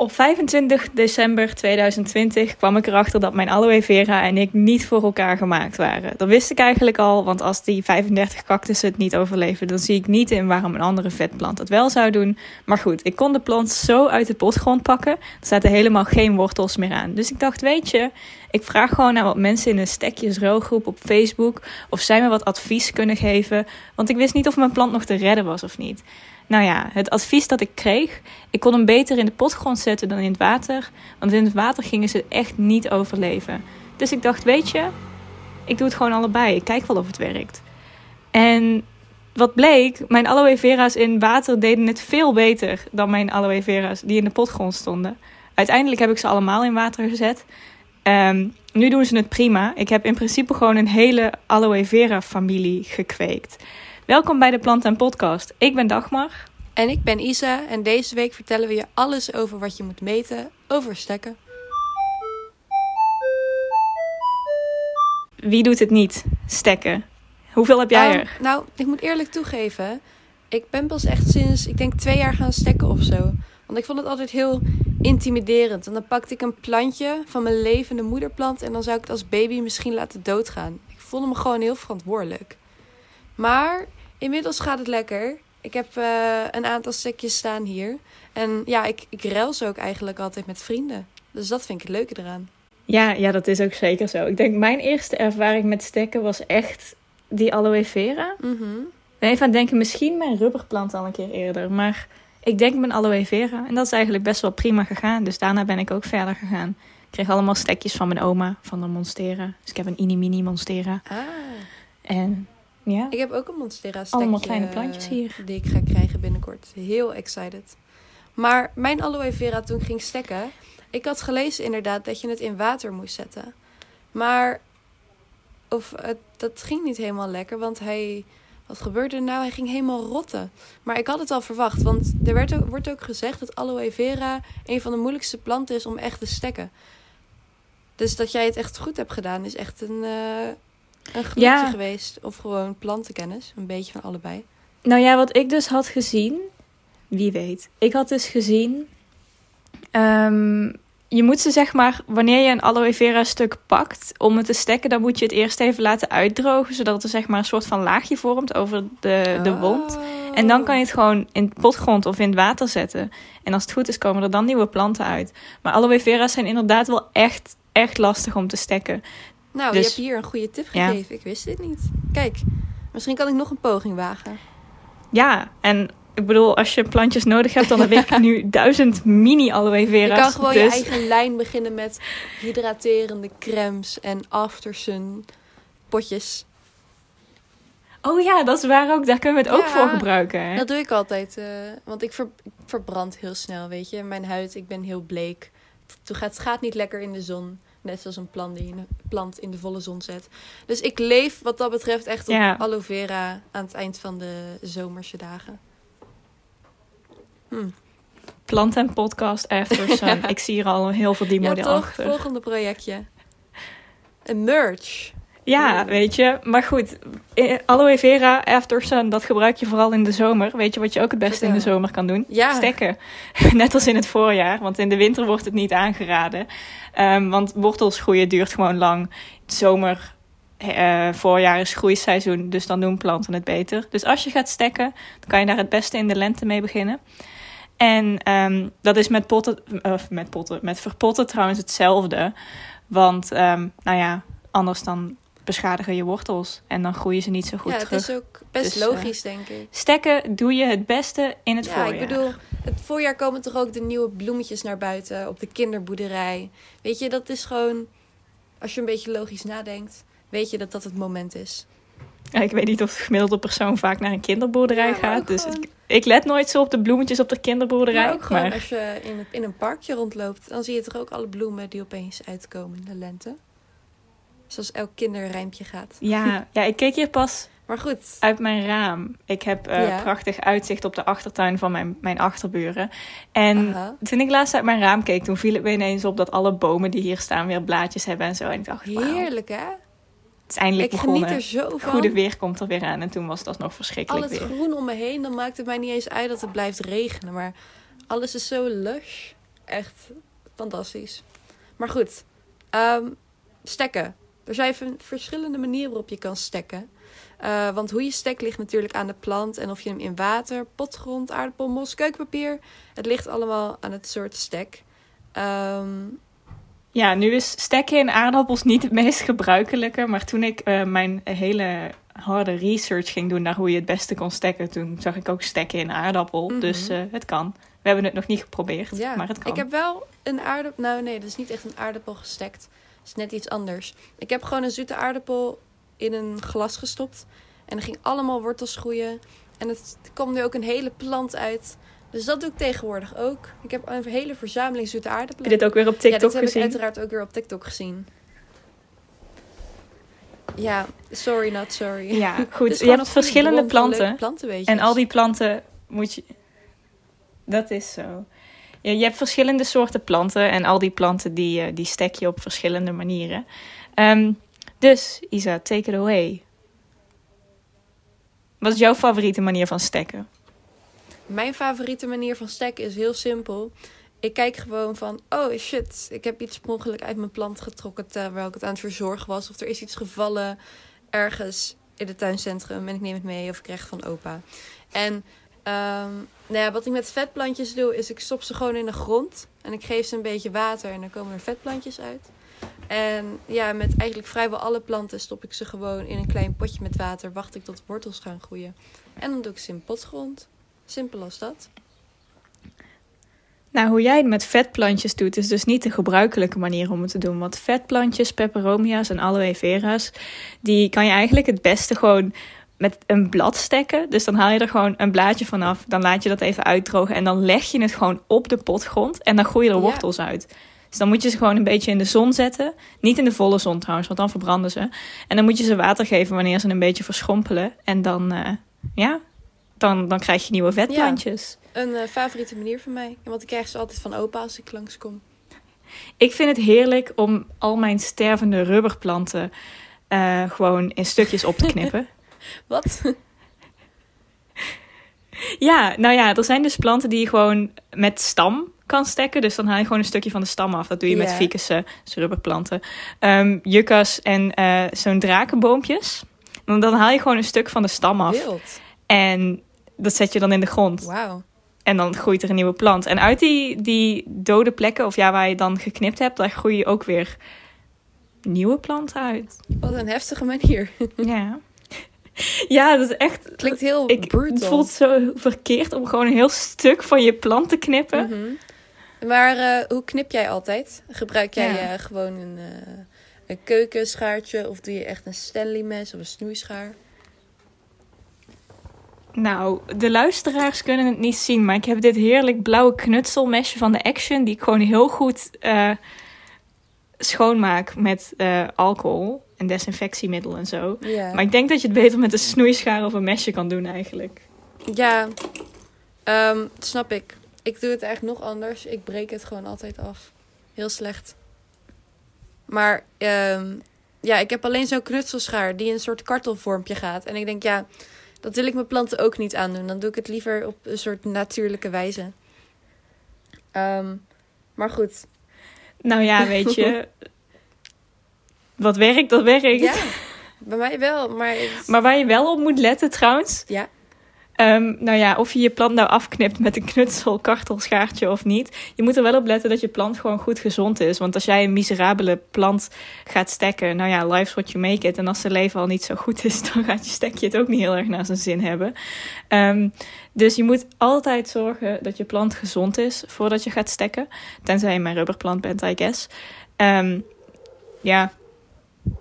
Op 25 december 2020 kwam ik erachter dat mijn aloe vera en ik niet voor elkaar gemaakt waren. Dat wist ik eigenlijk al, want als die 35 cactussen het niet overleven, dan zie ik niet in waarom een andere vetplant het wel zou doen. Maar goed, ik kon de plant zo uit de potgrond pakken, er zaten helemaal geen wortels meer aan. Dus ik dacht, weet je, ik vraag gewoon aan wat mensen in een stekjesruilgroep op Facebook of zij me wat advies kunnen geven, want ik wist niet of mijn plant nog te redden was of niet. Nou ja, het advies dat ik kreeg, ik kon hem beter in de potgrond zetten dan in het water, want in het water gingen ze echt niet overleven. Dus ik dacht, weet je, ik doe het gewoon allebei. Ik kijk wel of het werkt. En wat bleek, mijn aloe vera's in water deden het veel beter dan mijn aloe vera's die in de potgrond stonden. Uiteindelijk heb ik ze allemaal in water gezet. Ehm, nu doen ze het prima. Ik heb in principe gewoon een hele aloe vera familie gekweekt. Welkom bij de Plant en Podcast. Ik ben Dagmar. En ik ben Isa en deze week vertellen we je alles over wat je moet meten over stekken. Wie doet het niet? Stekken. Hoeveel heb jij Um, er? nou, ik moet eerlijk toegeven, ik ben pas echt sinds, ik denk twee jaar gaan stekken of zo. Want ik vond het altijd heel intimiderend. En dan pakte ik een plantje van mijn levende moederplant en dan zou ik het als baby misschien laten doodgaan. Ik voelde me gewoon heel verantwoordelijk. Maar inmiddels gaat het lekker. Ik heb eh, een aantal stekjes staan hier. En ja, ik, ik ruil ze ook eigenlijk altijd met vrienden. Dus dat vind ik het leuke eraan. Ja, ja, dat is ook zeker zo. Ik denk mijn eerste ervaring met stekken was echt die aloe vera. Even aan het denken, misschien mijn rubberplant al een keer eerder. Maar ik denk mijn aloe vera. En dat is eigenlijk best wel prima gegaan. Dus daarna ben ik ook verder gegaan. Ik kreeg allemaal stekjes van mijn oma, van de Monstera. Dus ik heb een mini-mini Monstera. Ah. En ja, Ik heb ook een Monstera stekje. Allemaal kleine plantjes hier. Die ik ga krijgen binnenkort. Heel excited. Maar mijn aloe vera toen ging stekken. Ik had gelezen inderdaad dat je het in water moest zetten. Maar of het, dat ging niet helemaal lekker. Want hij... Wat gebeurde er nou? Hij ging helemaal rotten. Maar ik had het al verwacht. Want er werd ook, wordt ook gezegd dat aloe vera een van de moeilijkste planten is om echt te stekken. Dus dat jij het echt goed hebt gedaan is echt een, eh een Ja. geweest. Of gewoon plantenkennis. Een beetje van allebei. Nou ja, wat ik dus had gezien, wie weet. Ik had dus gezien, ehm, je moet ze zeg maar, wanneer je een aloe vera stuk pakt om het te stekken, dan moet je het eerst even laten uitdrogen, zodat er zeg maar een soort van laagje vormt over de, de wond. En dan kan je het gewoon in het potgrond of in het water zetten. En als het goed is, komen er dan nieuwe planten uit. Maar aloe vera's zijn inderdaad wel echt, echt lastig om te stekken. Nou, Dus- je hebt hier een goede tip Ja. gegeven. Ik wist dit niet. Kijk, misschien kan ik nog een poging wagen. Ja, en ik bedoel, als je plantjes nodig hebt, dan heb ik nu duizend mini aloe Je vera's. kan gewoon je dus- eigen lijn beginnen met hydraterende crèmes en aftersun potjes. Oh ja, dat is waar ook. Daar kunnen we het ook voor gebruiken. Hè? Dat doe ik altijd, eh, want ik, ver, ik verbrand heel snel, weet je. Mijn huid, ik ben heel bleek. Het gaat, het gaat niet lekker in de zon. Net zoals een plant die je plant in de volle zon zet. Dus ik leef wat dat betreft echt op Ja. aloe vera aan het eind van de zomerse dagen. Hm. Plant en podcast after sun. ik zie hier al heel veel die Ja, model toch? achter. Volgende projectje. Een merch. Ja, weet je. Maar goed, eh, aloe vera after sun, dat gebruik je vooral in de zomer. Weet je wat je ook het beste in de zomer kan doen? Ja. Stekken. Net als in het voorjaar, want in de winter wordt het niet aangeraden. Ehm, want wortels groeien duurt gewoon lang. Zomer, eh, voorjaar is groeiseizoen, dus dan doen planten het beter. Dus als je gaat stekken, dan kan je daar het beste in de lente mee beginnen. En ehm, dat is met potten, of met potten, met verpotten trouwens hetzelfde. Want, ehm, nou ja, anders dan beschadigen je wortels en dan groeien ze niet zo goed ja, het terug. is ook best Dus, eh, logisch, denk ik. Stekken doe je het beste in het Ja, voorjaar. ik bedoel, het voorjaar komen toch ook de nieuwe bloemetjes naar buiten op de kinderboerderij. Weet je, dat is gewoon, als je een beetje logisch nadenkt, weet je dat dat het moment is. Ja, ik weet niet of de gemiddelde persoon vaak naar een kinderboerderij Ja, gaat. Dus gewoon- ik, ik let nooit zo op de bloemetjes op de kinderboerderij. Maar ook gewoon maar- als je in, het- in een parkje rondloopt, dan zie je toch ook alle bloemen die opeens uitkomen in de lente. Zoals elk kinderrijmpje gaat. ja, ja, ik keek hier pas Maar goed, uit mijn raam. Ik heb eh, Ja. prachtig uitzicht op de achtertuin van mijn, mijn achterburen. En toen ik laatst uit mijn raam keek, toen viel het me ineens op dat alle bomen die hier staan weer blaadjes hebben en zo. En ik dacht, heerlijk hè? het is eindelijk Ik geniet begonnen. er zo Het van. goede weer komt er weer aan. En toen was dat nog Al verschrikkelijk het weer. groen om me heen, dan maakt het mij niet eens uit dat het blijft regenen. Maar alles is zo lush. echt fantastisch. Maar goed, ehm, stekken. Er zijn verschillende manieren waarop je kan stekken. Eh, want hoe je stekt ligt natuurlijk aan de plant. En of je hem in water, potgrond, aardappel, mos, keukenpapier. Het ligt allemaal aan het soort stek. Ehm, Ja, nu is stekken in aardappels niet het meest gebruikelijke. Maar toen ik eh, mijn hele harde research ging doen naar hoe je het beste kon stekken, toen zag ik ook stekken in aardappel. Mhm. Dus eh, het kan. We hebben het nog niet geprobeerd, ja, maar het kan. ik heb wel een aardappel... Nou nee, dat is niet echt een aardappel gestekt. Is net iets anders. Ik heb gewoon een zoete aardappel in een glas gestopt. En er ging allemaal wortels groeien. En het kwam nu ook een hele plant uit. Dus dat doe ik tegenwoordig ook. Ik heb een hele verzameling zoete Heb aardappelen. je dit ook weer op ja, TikTok dit heb ik gezien? uiteraard ook weer op TikTok gezien. Ja, sorry, not sorry. Ja, goed. Je hebt verschillende planten. En al die planten moet je. Dat is zo. Ja, je hebt verschillende soorten planten. En al die planten die, eh, die stek je op verschillende manieren. Ehm, dus, Isa, take it away. Wat is jouw favoriete manier van stekken? Mijn favoriete manier van stekken is heel simpel. Ik kijk gewoon van, oh shit, ik heb iets ongeluk uit mijn plant getrokken terwijl ik het aan het verzorgen was. Of er is iets gevallen ergens in het tuincentrum en ik neem het mee of ik krijg het van opa. En ehm, nou ja, wat ik met vetplantjes doe, is ik stop ze gewoon in de grond en ik geef ze een beetje water en dan komen er vetplantjes uit. En ja, met eigenlijk vrijwel alle planten stop ik ze gewoon in een klein potje met water, wacht ik tot de wortels gaan groeien. En dan doe ik ze in potgrond. Simpel als dat. Nou, hoe jij het met vetplantjes doet, is dus niet de gebruikelijke manier om het te doen. Want vetplantjes, peperomia's en aloe vera's, die kan je eigenlijk het beste gewoon met een blad stekken. Dus dan haal je er gewoon een blaadje vanaf, dan laat je dat even uitdrogen en dan leg je het gewoon op de potgrond en dan groeien er Ja. wortels uit. Dus dan moet je ze gewoon een beetje in de zon zetten. Niet in de volle zon trouwens, want dan verbranden ze. En dan moet je ze water geven wanneer ze een beetje verschrompelen. En dan, eh, ja, dan, dan krijg je nieuwe vetplantjes. Een eh, favoriete manier van mij. Want ik krijg ze altijd van opa als ik langskom. Ik vind het heerlijk om al mijn stervende rubberplanten eh, gewoon in stukjes op te knippen. Wat? ja, nou ja, er zijn dus planten die je gewoon met stam kan stekken. Dus dan haal je gewoon een stukje van de stam af. Dat doe je met ficussen, dus rubberplanten. Ehm yuccas en eh, zo'n drakenboompjes. Dan, dan haal je gewoon een stuk van de stam af. Wild. En dat zet je dan in de grond. Wauw. En dan groeit er een nieuwe plant. En uit die, die dode plekken, of ja, waar je dan geknipt hebt, daar groeien ook weer nieuwe planten uit. Wat een heftige manier. Ja. Ja, dat is echt. Klinkt heel Ik, brutal. het voelt zo verkeerd om gewoon een heel stuk van je plant te knippen. Mhm. Maar eh, hoe knip jij altijd? Gebruik jij Ja. eh, gewoon een, eh, een keukenschaartje? Of doe je echt een Stanley mes of een snoeischaar? Nou, de luisteraars kunnen het niet zien, maar ik heb dit heerlijk blauwe knutselmesje van de Action, die ik gewoon heel goed schoonmaak met eh, alcohol en desinfectiemiddel en zo. Maar ik denk dat je het beter met een snoeischaar of een mesje kan doen eigenlijk. Ja, Ehm, snap ik. Ik doe het eigenlijk nog anders. Ik breek het gewoon altijd af. Heel slecht. Maar ehm, ja, ik heb alleen zo'n knutselschaar die in een soort kartelvormpje gaat. En ik denk, ja, dat wil ik mijn planten ook niet aandoen. Dan doe ik het liever op een soort natuurlijke wijze. Ehm, maar goed. Nou ja, weet je. Wat werkt, dat werkt. Ja, bij mij wel. Maar het- Maar waar je wel op moet letten trouwens. Ja. Ehm, nou ja, of je je plant nou afknipt met een knutsel, kartelschaartje of niet. Je moet er wel op letten dat je plant gewoon goed gezond is. Want als jij een miserabele plant gaat stekken, nou ja, life's what you make it. En als zijn leven al niet zo goed is, dan gaat je stekje het ook niet heel erg naar zijn zin hebben. Ehm, dus je moet altijd zorgen dat je plant gezond is voordat je gaat stekken. Tenzij je mijn rubberplant bent, I guess. Ehm, ja,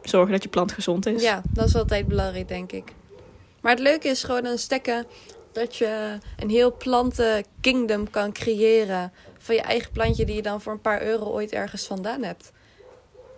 zorgen dat je plant gezond is. Ja, dat is altijd belangrijk, denk ik. Maar het leuke is gewoon aan stekken dat je een heel planten kingdom kan creëren van je eigen plantje die je dan voor een paar euro ooit ergens vandaan hebt.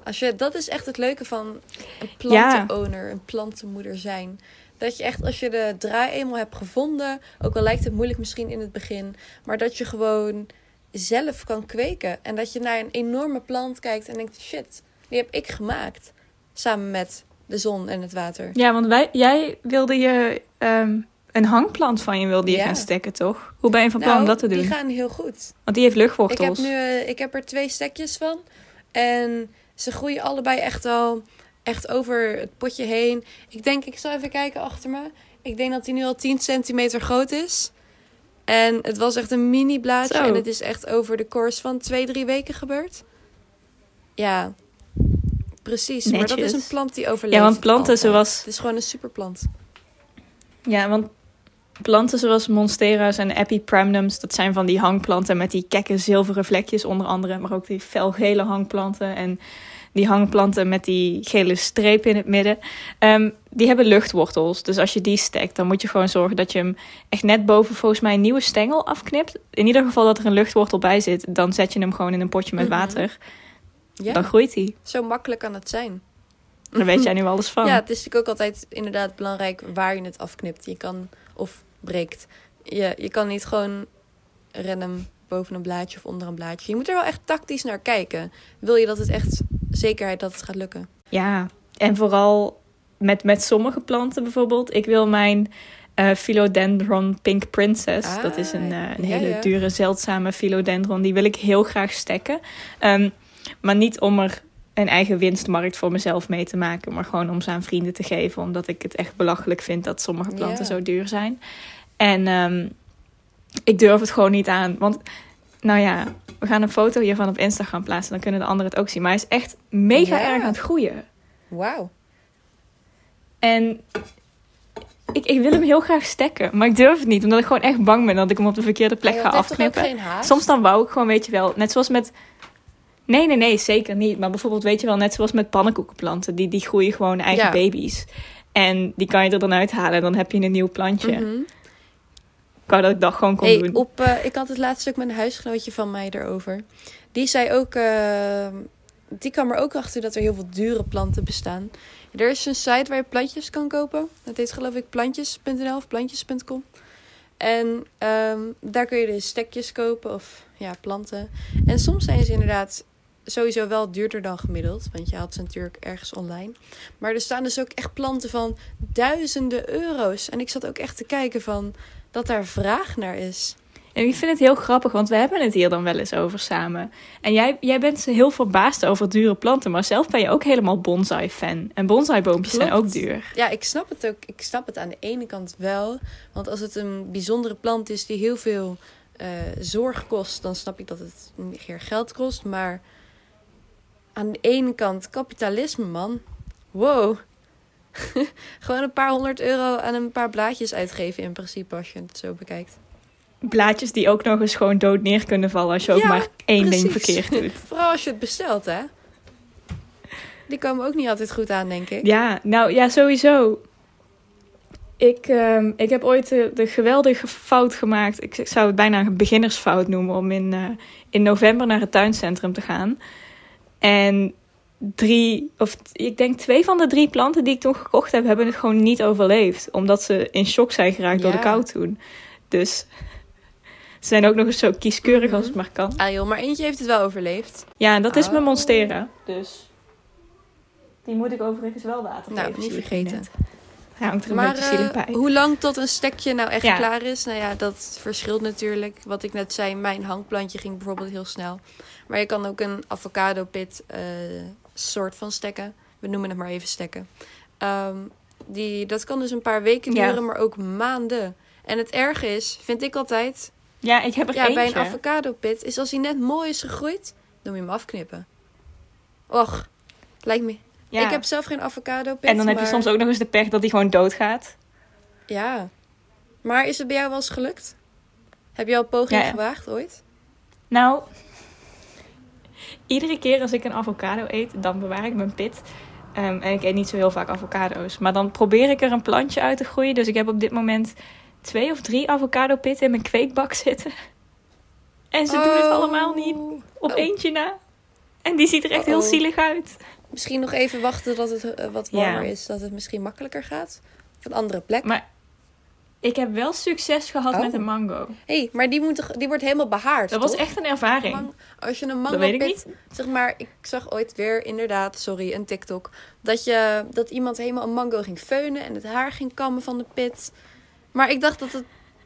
Als je, dat is echt het leuke van een plantenowner, een plantenmoeder zijn. Dat je echt, als je de draai eenmaal hebt gevonden, ook al lijkt het moeilijk misschien in het begin, maar dat je gewoon zelf kan kweken. En dat je naar een enorme plant kijkt en denkt, shit, die heb ik gemaakt. Samen met de zon en het water. Ja, want wij, jij wilde je ehm, een hangplant van je wilde je Ja. gaan stekken, toch? Hoe ben je van plan nou, om dat te doen? die gaan heel goed. Want die heeft Ik luchtwortels. heb, nu, eh, ik heb er twee stekjes van. En ze groeien allebei echt al echt over het potje heen. Ik denk, ik zal even kijken achter me. Ik denk dat hij nu al 10 centimeter groot is. En het was echt een mini blaadje. Zo. En het is echt over de course van twee, drie weken gebeurd. Ja, precies. Maar dat is een plant die overleeft. Ja, want planten altijd. zoals- Het is gewoon een superplant. Ja, want planten zoals monstera's en epipramnums, dat zijn van die hangplanten met die kekke zilveren vlekjes onder andere, maar ook die felgele hangplanten en die hangplanten met die gele streep in het midden. Ehm, die hebben luchtwortels, dus als je die stekt, dan moet je gewoon zorgen dat je hem echt net boven volgens mij een nieuwe stengel afknipt. In ieder geval dat er een luchtwortel bij zit, dan zet je hem gewoon in een potje met Mhm. water. Ja, Dan groeit hij. zo makkelijk kan het zijn. Daar weet jij nu alles van. Ja, het is natuurlijk ook altijd inderdaad belangrijk waar je het afknipt. Je kan, of breekt. Je, je kan niet gewoon random boven een blaadje of onder een blaadje. Je moet er wel echt tactisch naar kijken. Wil je dat het echt zekerheid dat het gaat lukken? Ja, en vooral met, met sommige planten bijvoorbeeld. Ik wil mijn eh, Philodendron Pink Princess. Ah, dat is een, eh, een ja, hele ja. dure, zeldzame philodendron. Die wil ik heel graag stekken. Ehm, maar niet om er een eigen winstmarkt voor mezelf mee te maken. Maar gewoon om ze aan vrienden te geven. Omdat ik het echt belachelijk vind dat sommige planten zo duur zijn. En ehm, ik durf het gewoon niet aan. Want, nou ja, we gaan een foto hiervan op Instagram plaatsen. Dan kunnen de anderen het ook zien. Maar hij is echt mega erg aan het groeien. Wauw. En ik, ik wil hem heel graag stekken, maar ik durf het niet, omdat ik gewoon echt bang ben dat ik hem op de verkeerde plek Ja, ga afknippen. Soms dan wou ik gewoon, weet je wel, net zoals met... Nee, nee, nee, zeker niet. Maar bijvoorbeeld, weet je wel, net zoals met pannenkoekenplanten, die, die groeien gewoon eigen Ja. baby's. En die kan je er dan uithalen en dan heb je een nieuw plantje. Mhm. Ik wou dat ik dat gewoon kon Hey, doen. op, eh, ik had het laatst ook met een huisgenootje van mij erover. Die zei ook, eh, die kwam er ook achter dat er heel veel dure planten bestaan. Er is een site waar je plantjes kan kopen. Dat heet geloof ik plantjes.nl of plantjes.com. En ehm, daar kun je dus stekjes kopen of ja, planten. En soms zijn ze inderdaad sowieso wel duurder dan gemiddeld. Want je haalt ze natuurlijk ergens online. Maar er staan dus ook echt planten van duizenden euro's. En ik zat ook echt te kijken van dat daar vraag naar is. En ik vind het heel grappig, want we hebben het hier dan wel eens over samen. En jij, jij bent heel verbaasd over dure planten, maar zelf ben je ook helemaal bonsai-fan. En bonsai-boompjes zijn ook duur. Ja, ik snap het ook. Ik snap het aan de ene kant wel. Want als het een bijzondere plant is die heel veel eh, zorg kost, dan snap ik dat het meer geld kost. Maar aan de ene kant, kapitalisme, man. Wow. Gewoon een paar honderd euro aan een paar blaadjes uitgeven in principe, als je het zo bekijkt. Blaadjes die ook nog eens gewoon dood neer kunnen vallen als je ook maar één ding verkeerd doet. Vooral als je het bestelt, hè. Die komen ook niet altijd goed aan, denk ik. Ja, nou ja, sowieso. Ik, ehm, ik heb ooit de, de geweldige fout gemaakt. Ik zou het bijna een beginnersfout noemen om in, eh, in november naar het tuincentrum te gaan. En drie, of ik denk twee van de drie planten die ik toen gekocht heb, hebben het gewoon niet overleefd. Omdat ze in shock zijn geraakt door de kou toen. Dus ze zijn ook nog eens zo kieskeurig Mhm. als het maar kan. Ah joh, maar eentje heeft het wel overleefd. Ja, en dat is mijn Oh. monstera. Dus die moet ik overigens wel water Nou, geven. niet zie ik vergeten. Hangt er een Maar beetje zielig eh, hoe lang tot een stekje nou echt Ja. klaar is? Nou ja, dat verschilt natuurlijk. Wat ik net zei, mijn hangplantje ging bijvoorbeeld heel snel. Maar je kan ook een avocado pit eh, soort van stekken. We noemen het maar even stekken. Ehm, die, dat kan dus een paar weken Ja. duren, maar ook maanden. En het erge is, vind ik altijd, Ja, ik heb er ja, eentje. bij een avocado pit, is als hij net mooi is gegroeid, dan moet je hem afknippen. Och, lijkt me. Ja. Ik heb zelf geen avocado pit. en dan heb je maar- soms ook nog eens de pech dat hij gewoon doodgaat. Ja. Maar is het bij jou wel eens gelukt? Heb je al poging Ja, ja. gewaagd ooit? Nou, iedere keer als ik een avocado eet, dan bewaar ik mijn pit. Ehm, en ik eet niet zo heel vaak avocado's. Maar dan probeer ik er een plantje uit te groeien. Dus ik heb op dit moment twee of drie avocado pitten in mijn kweekbak zitten. En ze doen het Oh. allemaal niet op Oh. eentje na. En die ziet er echt heel zielig uit. Misschien nog even wachten tot het eh, wat Ja. warmer is. Dat het misschien makkelijker gaat. Of een andere plek. Maar ik heb wel succes gehad Oh. met een mango. hey, maar die, moet die wordt helemaal behaard, Dat was echt een ervaring. Als je een Dat mango weet ik pit, zeg maar, ik zag ooit weer inderdaad, sorry, een TikTok, dat je dat iemand helemaal een mango ging feunen en het haar ging kammen van de pit. Maar ik dacht dat het,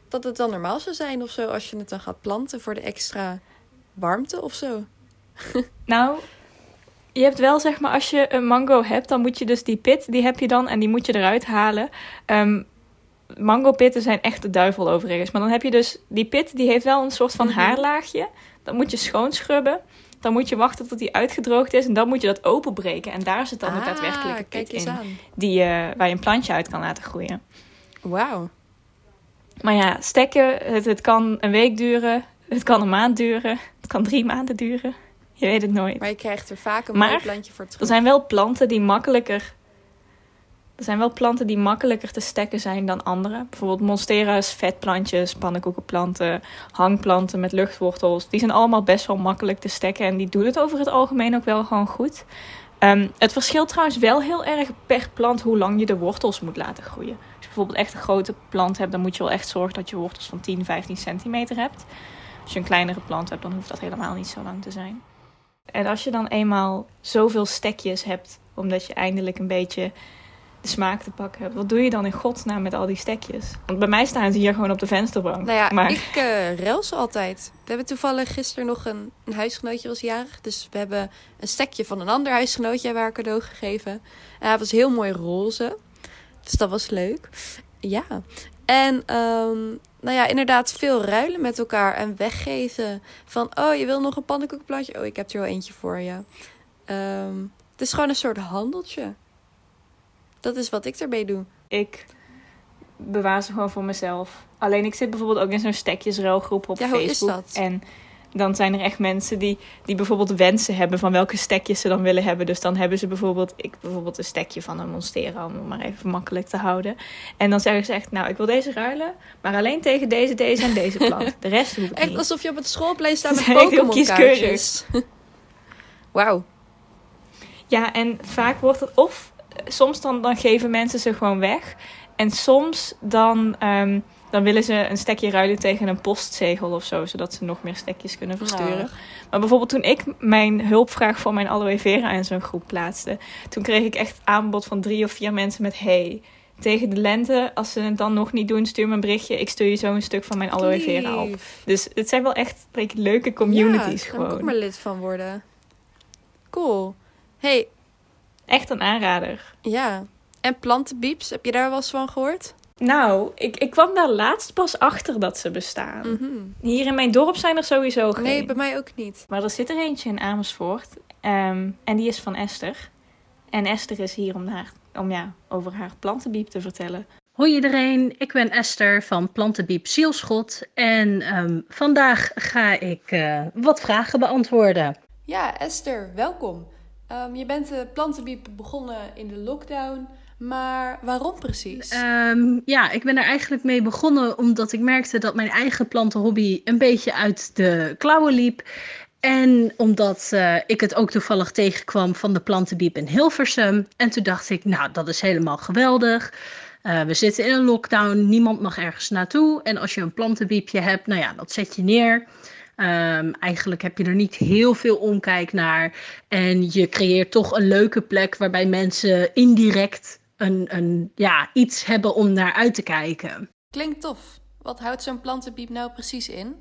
dat het dan normaal zou zijn of zo als je het dan gaat planten voor de extra warmte of zo. Nou, je hebt wel zeg maar, als je een mango hebt, dan moet je dus die pit, die heb je dan en die moet je eruit halen. Ehm mango pitten zijn echt de duivel overigens. Maar dan heb je dus, die pit die heeft wel een soort van Mhm. haarlaagje. Dat moet je schoonschrubben. Dan moet je wachten tot die uitgedroogd is en dan moet je dat openbreken. En daar zit dan de Ah, daadwerkelijke kijk pit in. aan. Die, eh, waar je een plantje uit kan laten groeien. Wauw. Maar ja, stekken, het, het kan een week duren. Het kan een maand duren. Het kan drie maanden duren. Je weet het nooit. Maar je krijgt er vaak een Maar mooi plantje voor terug. Er zijn wel planten die makkelijker. Er zijn wel planten die makkelijker te stekken zijn dan andere. Bijvoorbeeld monstera's, vetplantjes, pannenkoekenplanten, hangplanten met luchtwortels. Die zijn allemaal best wel makkelijk te stekken en die doen het over het algemeen ook wel gewoon goed. Ehm, het verschilt trouwens wel heel erg per plant hoe lang je de wortels moet laten groeien. Als je bijvoorbeeld echt een grote plant hebt, dan moet je wel echt zorgen dat je wortels van 10, 15 centimeter hebt. Als je een kleinere plant hebt, dan hoeft dat helemaal niet zo lang te zijn. En als je dan eenmaal zoveel stekjes hebt, omdat je eindelijk een beetje de smaak te pakken hebt, wat doe je dan in godsnaam met al die stekjes? Want bij mij staan ze hier gewoon op de vensterbank. Nou ja, maar ik uh, ruil ze altijd. We hebben toevallig gisteren nog een, een huisgenootje was jarig. Dus we hebben een stekje van een ander huisgenootje hebben haar cadeau gegeven. En hij was heel mooi roze. Dus dat was leuk. Ja. En um, nou ja, inderdaad veel ruilen met elkaar en weggeven. Van, oh, je wil nog een pannenkoekplantje? Oh, ik heb er wel eentje voor je. Um, het is gewoon een soort handeltje. Dat is wat ik ermee doe. Ik bewaar ze gewoon voor mezelf. Alleen ik zit bijvoorbeeld ook in zo'n stekjesruilgroep op ja, Facebook. Hoe is dat? En dan zijn er echt mensen die, die bijvoorbeeld wensen hebben van welke stekjes ze dan willen hebben. Dus dan hebben ze bijvoorbeeld, ik bijvoorbeeld een stekje van een monstera, om het maar even makkelijk te houden. En dan zeggen ze echt, nou, ik wil deze ruilen, maar alleen tegen deze, deze en deze plant. De rest hoef ik echt niet. alsof je op het schoolplein staat met Pokémon kaartjes. Wauw. Ja, en vaak wordt het of soms dan, dan geven mensen ze gewoon weg. En soms dan, ehm, dan willen ze een stekje ruilen tegen een postzegel of zo, zodat ze nog meer stekjes kunnen versturen. Oh. Maar bijvoorbeeld toen ik mijn hulpvraag voor mijn aloe vera in zo'n groep plaatste, toen kreeg ik echt aanbod van drie of vier mensen met hey. Tegen de lente, als ze het dan nog niet doen, stuur me een berichtje. Ik stuur je zo een stuk van mijn aloe vera op. Dus het zijn wel echt leuke communities ja, daar kan ik gewoon. ook maar lid van worden. Cool. Hey, Echt een aanrader. ja. En plantenbieps, heb je daar wel eens van gehoord? Nou, ik, ik kwam daar laatst pas achter dat ze bestaan. Mhm. Hier in mijn dorp zijn er sowieso geen. Nee, bij mij ook niet. Maar er zit er eentje in Amersfoort. ehm, en die is van Esther. En Esther is hier om, haar, om ja, over haar plantenbiep te vertellen. Hoi iedereen, ik ben Esther van Plantenbiep Zielschot. En ehm, vandaag ga ik eh, wat vragen beantwoorden. Ja, Esther, welkom. Ehm, je bent de plantenbiep begonnen in de lockdown. Maar waarom precies? Ehm, ja, ik ben er eigenlijk mee begonnen omdat ik merkte dat mijn eigen plantenhobby een beetje uit de klauwen liep. En omdat eh, ik het ook toevallig tegenkwam van de plantenbiep in Hilversum. En toen dacht ik, nou, dat is helemaal geweldig. Uh, we zitten in een lockdown, niemand mag ergens naartoe. En als je een plantenbiepje hebt, nou ja, dat zet je neer. Um, eigenlijk heb je er niet heel veel omkijk naar. En je creëert toch een leuke plek waarbij mensen indirect een, een, ja, iets hebben om naar uit te kijken. Klinkt tof. Wat houdt zo'n plantenbiep nou precies in?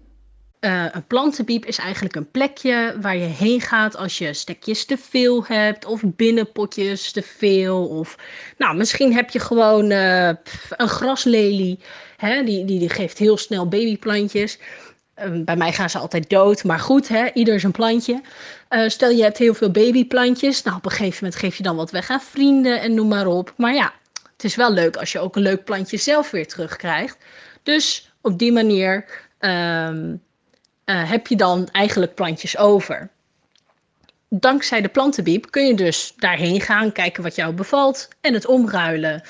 Uh, een plantenbiep is eigenlijk een plekje waar je heen gaat als je stekjes te veel hebt of binnenpotjes te veel. Of nou, misschien heb je gewoon uh, een graslelie, hè? Die, die, die geeft heel snel babyplantjes. Uh, bij mij gaan ze altijd dood, maar goed, hè? ieder zijn plantje. Uh, stel je hebt heel veel babyplantjes, nou op een gegeven moment geef je dan wat weg aan vrienden en noem maar op. Maar ja, het is wel leuk als je ook een leuk plantje zelf weer terugkrijgt. Dus op die manier um, uh, heb je dan eigenlijk plantjes over. Dankzij de plantenbiep kun je dus daarheen gaan, kijken wat jou bevalt en het omruilen.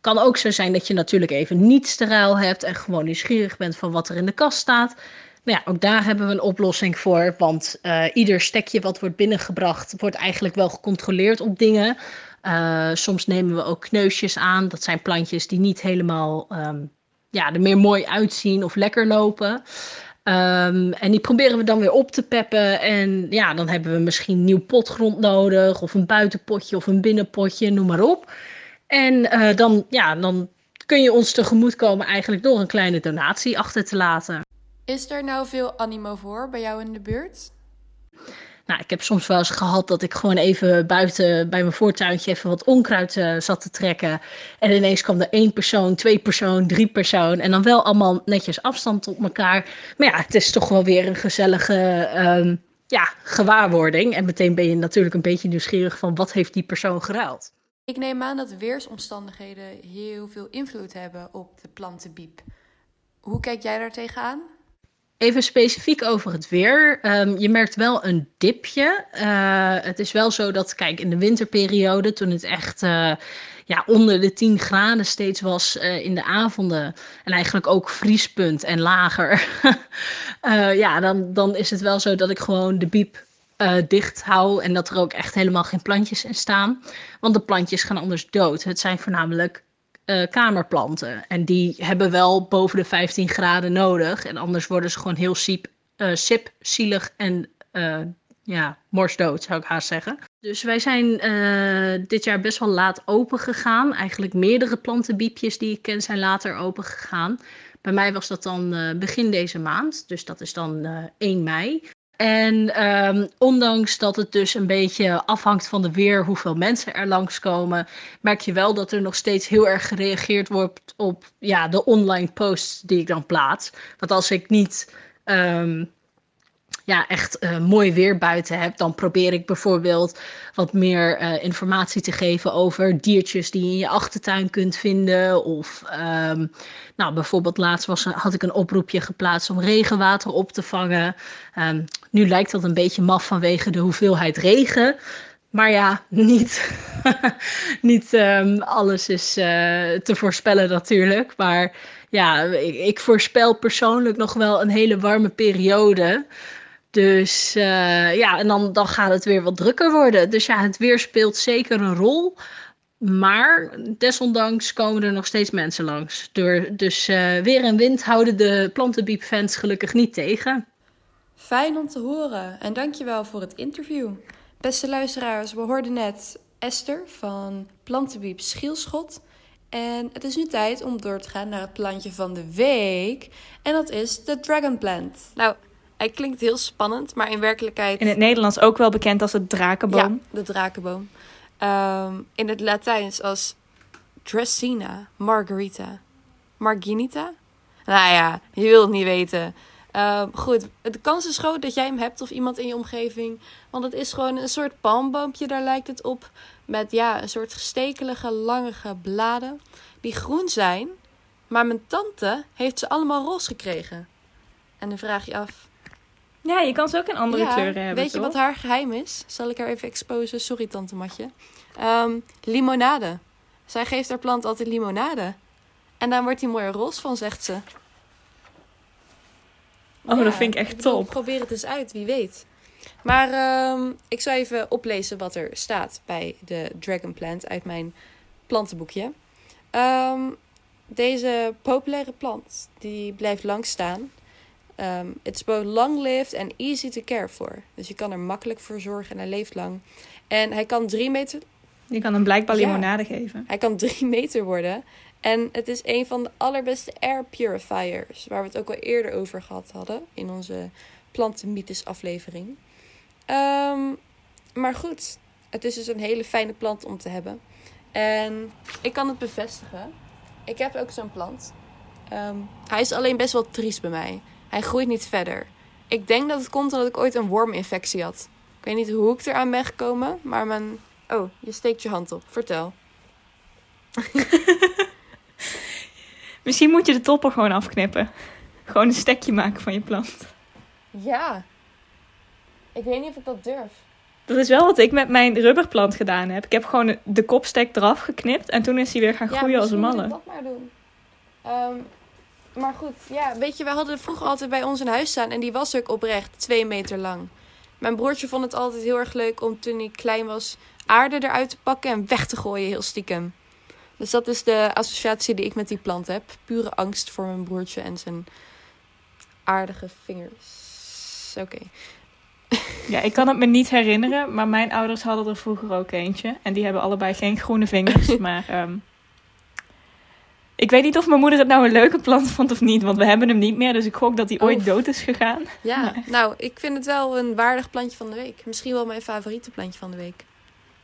Kan ook zo zijn dat je natuurlijk even niets te ruil hebt en gewoon nieuwsgierig bent van wat er in de kast staat. Nou ja, ook daar hebben we een oplossing voor, want uh, ieder stekje wat wordt binnengebracht wordt eigenlijk wel gecontroleerd op dingen. Uh, soms nemen we ook kneusjes aan, dat zijn plantjes die niet helemaal um, ja, er meer mooi uitzien of lekker lopen. Um, en die proberen we dan weer op te peppen. En ja, dan hebben we misschien nieuw potgrond nodig. Of een buitenpotje of een binnenpotje, noem maar op. En uh, dan, ja, dan kun je ons tegemoetkomen eigenlijk door een kleine donatie achter te laten. Is er nou veel animo voor bij jou in de buurt? Nou, ik heb soms wel eens gehad dat ik gewoon even buiten bij mijn voortuintje even wat onkruid uh, zat te trekken. En ineens kwam er één persoon, twee persoon, drie persoon. En dan wel allemaal netjes afstand op elkaar. Maar ja, het is toch wel weer een gezellige um, ja, gewaarwording. En meteen ben je natuurlijk een beetje nieuwsgierig van wat heeft die persoon geruild. Ik neem aan dat weersomstandigheden heel veel invloed hebben op de plantenbiep. Hoe kijk jij daar tegenaan? Even specifiek over het weer. Um, je merkt wel een dipje. Uh, het is wel zo dat, kijk, in de winterperiode, toen het echt uh, ja, onder de 10 graden steeds was uh, in de avonden, en eigenlijk ook vriespunt en lager, ja, dan, dan is het wel zo dat ik gewoon de biep dicht hou en dat er ook echt helemaal geen plantjes in staan. Want de plantjes gaan anders dood. Het zijn voornamelijk uh, kamerplanten. En die hebben wel boven de 15 graden nodig. En anders worden ze gewoon heel siep, uh, sip, zielig en uh, ja, morsdood, zou ik haast zeggen. Dus wij zijn dit jaar best wel laat open gegaan. Eigenlijk meerdere plantenbiepjes die ik ken zijn later open gegaan. Bij mij was dat dan begin deze maand, dus dat is dan 1 mei. En um, ondanks dat het dus een beetje afhangt van de weer, hoeveel mensen er langskomen, merk je wel dat er nog steeds heel erg gereageerd wordt op ja, de online posts die ik dan plaats. Want als ik niet um, ja, echt uh, mooi weer buiten heb, dan probeer ik bijvoorbeeld wat meer uh, informatie te geven over diertjes die je in je achtertuin kunt vinden. Of um, nou, bijvoorbeeld laatst was, had ik een oproepje geplaatst om regenwater op te vangen. Um, nu lijkt dat een beetje maf vanwege de hoeveelheid regen. Maar ja, niet, niet um, alles is uh, te voorspellen natuurlijk. Maar ja, ik, ik voorspel persoonlijk nog wel een hele warme periode. Dus uh, ja, en dan, dan gaat het weer wat drukker worden. Dus ja, het weer speelt zeker een rol. Maar desondanks komen er nog steeds mensen langs. Door, dus uh, weer en wind houden de plantenbiepfans gelukkig niet tegen. Fijn om te horen en dankjewel voor het interview. Beste luisteraars, we hoorden net Esther van Plantenbiep Schielschot. En het is nu tijd om door te gaan naar het plantje van de week. En dat is de Dragon Plant. Nou, hij klinkt heel spannend, maar in werkelijkheid... In het Nederlands ook wel bekend als het drakenboom. Ja, de drakenboom. Um, in het Latijns als Dracena margarita. Marginita? Nou ja, je wilt het niet weten. Uh, goed, de kans is groot dat jij hem hebt of iemand in je omgeving. Want het is gewoon een soort palmboompje, daar lijkt het op. Met ja, een soort gestekelige, langere bladen. Die groen zijn. Maar mijn tante heeft ze allemaal roze gekregen. En dan vraag je af, ja, je kan ze ook in andere ja, kleuren hebben. Weet je toch? wat haar geheim is? Zal ik haar even exposen? Sorry, tante Matje. Um, limonade. Zij geeft haar plant altijd limonade. En daar wordt hij mooi roze van, zegt ze. Oh, ja, dat vind ik echt top. Probeer het eens uit, wie weet. Maar um, ik zal even oplezen wat er staat bij de Dragon Plant uit mijn plantenboekje. Um, deze populaire plant die blijft lang staan. Um, it's both long-lived and easy to care for. Dus je kan er makkelijk voor zorgen en hij leeft lang. En hij kan drie meter... Je kan hem blijkbaar limonade ja, geven. Hij kan drie meter worden. En het is een van de allerbeste air purifiers. Waar we het ook al eerder over gehad hadden. In onze plantenmythes aflevering. Um, maar goed. Het is dus een hele fijne plant om te hebben. En ik kan het bevestigen. Ik heb ook zo'n plant. Um, hij is alleen best wel triest bij mij. Hij groeit niet verder. Ik denk dat het komt omdat ik ooit een worminfectie had. Ik weet niet hoe ik eraan ben gekomen, maar mijn. Oh, je steekt je hand op. Vertel. Misschien moet je de topper gewoon afknippen. Gewoon een stekje maken van je plant. Ja. Ik weet niet of ik dat durf. Dat is wel wat ik met mijn rubberplant gedaan heb. Ik heb gewoon de kopstek eraf geknipt en toen is hij weer gaan groeien als een malle. Ja, dat maar doen. Um, maar goed, ja, weet je, we hadden vroeger altijd bij ons een huis staan en die was ook oprecht twee meter lang. Mijn broertje vond het altijd heel erg leuk om toen hij klein was aarde eruit te pakken en weg te gooien, heel stiekem. Dus dat is de associatie die ik met die plant heb. Pure angst voor mijn broertje en zijn aardige vingers. Oké. Okay. Ja, ik kan het me niet herinneren, maar mijn ouders hadden er vroeger ook eentje. En die hebben allebei geen groene vingers, maar um, Ik weet niet of mijn moeder het nou een leuke plant vond of niet, want we hebben hem niet meer. Dus ik gok dat hij ooit Oh. dood is gegaan. Ja, nou, ik vind het wel een waardig plantje van de week. Misschien wel mijn favoriete plantje van de week.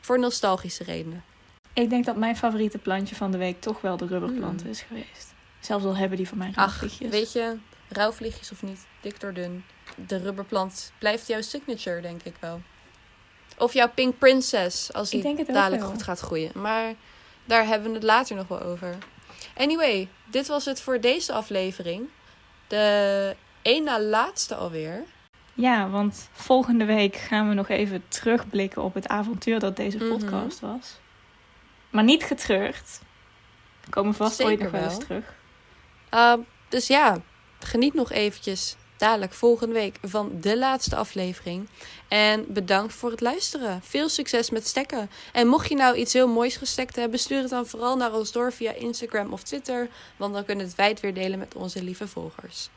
Voor nostalgische redenen. Ik denk dat mijn favoriete plantje van de week toch wel de rubberplant Hmm. is geweest. Zelfs al hebben die van mij Ach, vliegjes. weet je, rauwvliegjes of niet, dik door dun. De rubberplant blijft jouw signature, denk ik wel. Of jouw Pink Princess, als die dadelijk wel. goed gaat groeien. Maar daar hebben we het later nog wel over. Anyway, dit was het voor deze aflevering. De één na laatste alweer. Ja, want volgende week gaan we nog even terugblikken op het avontuur dat deze Mhm. podcast was. Maar niet getreurd. We komen vast ooit Zeker nog wel eens terug. Uh, dus ja, geniet nog eventjes dadelijk volgende week van de laatste aflevering. En bedankt voor het luisteren. Veel succes met stekken. En mocht je nou iets heel moois gestekt hebben, stuur het dan vooral naar ons door via Instagram of Twitter. Want dan kunnen we het weer delen met onze lieve volgers.